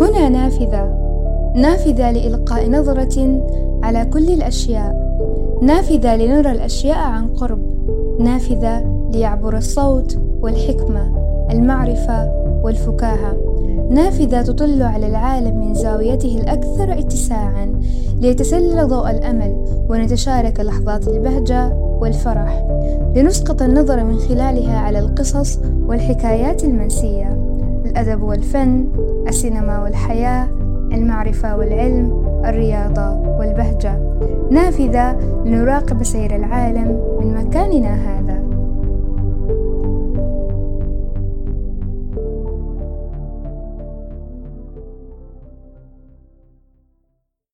هنا نافذة. نافذة لإلقاء نظرة على كل الأشياء. نافذة لنرى الأشياء عن قرب. نافذة ليعبر الصوت والحكمة المعرفة والفكاهة. نافذة تطل على العالم من زاويته الأكثر اتساعا ليتسلل ضوء الأمل ونتشارك لحظات البهجة والفرح. لنسقط النظر من خلالها على القصص والحكايات المنسية. الأدب والفن السينما والحياة المعرفة والعلم الرياضة والبهجة. نافذة لنراقب سير العالم من مكاننا هذا.